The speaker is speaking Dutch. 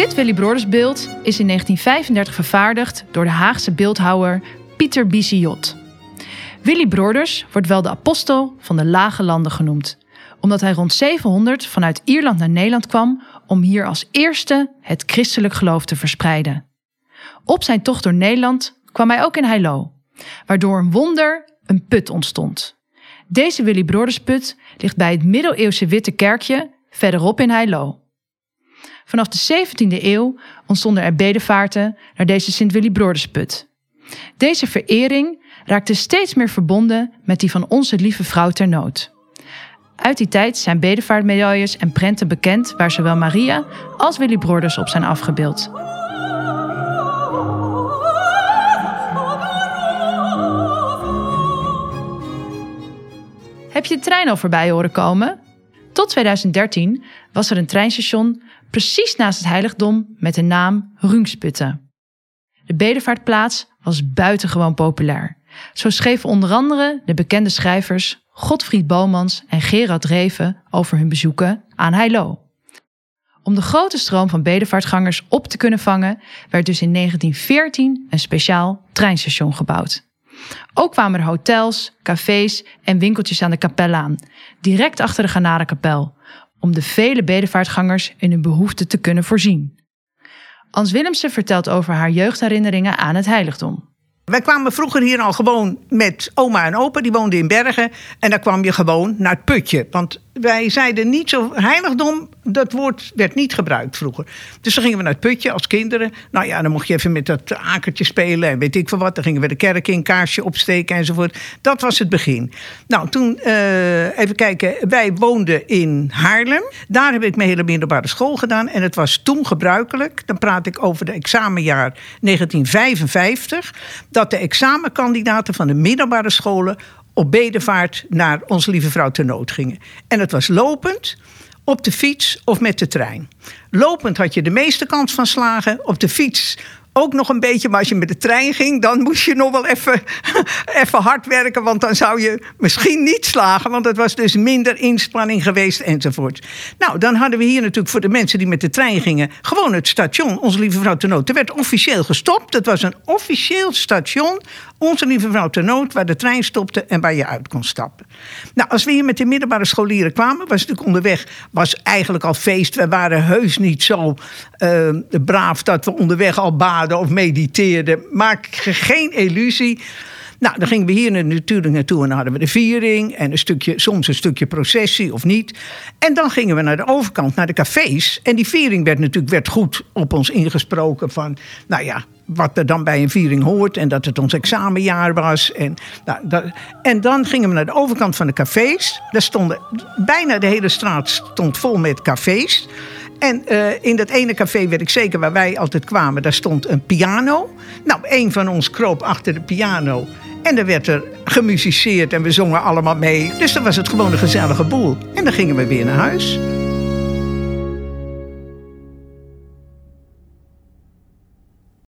Dit Willy Broders beeld is in 1935 vervaardigd door de Haagse beeldhouwer Pieter Biziot. Willy Broders wordt wel de apostel van de lage landen genoemd, omdat hij rond 700 vanuit Ierland naar Nederland kwam om hier als eerste het christelijk geloof te verspreiden. Op zijn tocht door Nederland kwam hij ook in Heilo, waardoor een wonder een put ontstond. Deze Willy Brodersput ligt bij het middeleeuwse Witte Kerkje verderop in Heilo. Vanaf de 17e eeuw ontstonden er bedevaarten naar deze Sint Willy Brodersput. Deze verering raakte steeds meer verbonden met die van onze lieve vrouw ter nood. Uit die tijd zijn bedevaartmedailles en prenten bekend waar zowel Maria als Willy Broders op zijn afgebeeld. Heb je de trein al voorbij horen komen? Tot 2013 was er een treinstation precies naast het heiligdom met de naam Rungsputten. De bedevaartplaats was buitengewoon populair. Zo schreven onder andere de bekende schrijvers Godfried Bomans en Gerard Reven over hun bezoeken aan Heilo. Om de grote stroom van bedevaartgangers op te kunnen vangen, werd dus in 1914 een speciaal treinstation gebouwd. Ook kwamen er hotels, cafés en winkeltjes aan de kapel aan, direct achter de Ganadenkapel, om de vele bedevaartgangers in hun behoeften te kunnen voorzien. Ans Willemsen vertelt over haar jeugdherinneringen aan het heiligdom. Wij kwamen vroeger hier al gewoon met oma en opa, die woonden in Bergen. En daar kwam je gewoon naar het putje. Want wij zeiden niet zo heiligdom, dat woord werd niet gebruikt vroeger. Dus dan gingen we naar het putje als kinderen. Nou ja, dan mocht je even met dat akertje spelen en weet ik veel wat. Dan gingen we de kerk in, kaarsje opsteken enzovoort. Dat was het begin. Nou, toen, uh, even kijken, wij woonden in Haarlem. Daar heb ik mijn hele middelbare school gedaan. En het was toen gebruikelijk, dan praat ik over de examenjaar 1955... dat de examenkandidaten van de middelbare scholen op bedevaart naar Onze Lieve Vrouw ter Nood gingen. En het was lopend, op de fiets of met de trein. Lopend had je de meeste kans van slagen. Op de fiets ook nog een beetje. Maar als je met de trein ging, dan moest je nog wel even, even hard werken. Want dan zou je misschien niet slagen. Want het was dus minder inspanning geweest enzovoort. Nou, dan hadden we hier natuurlijk voor de mensen die met de trein gingen. gewoon het station, Onze Lieve Vrouw ter Nood. Er werd officieel gestopt. Het was een officieel station. Onze Lieve Vrouw ter Nood, waar de trein stopte en waar je uit kon stappen. Nou, als we hier met de middelbare scholieren kwamen, was natuurlijk onderweg was eigenlijk al feest. We waren heus niet zo uh, braaf dat we onderweg al baden of mediteerden. Maak geen illusie. Nou, dan gingen we hier natuurlijk naartoe en dan hadden we de viering en een stukje, soms een stukje processie of niet. En dan gingen we naar de overkant, naar de cafés. En die viering werd natuurlijk werd goed op ons ingesproken van, nou ja, wat er dan bij een viering hoort en dat het ons examenjaar was. En, nou, dat, en dan gingen we naar de overkant van de cafés. Daar stonden bijna de hele straat stond vol met cafés. En uh, in dat ene café weet ik zeker waar wij altijd kwamen, daar stond een piano. Nou, een van ons kroop achter de piano. En er werd er gemusiceerd en we zongen allemaal mee. Dus dan was het gewoon een gezellige boel. En dan gingen we weer naar huis.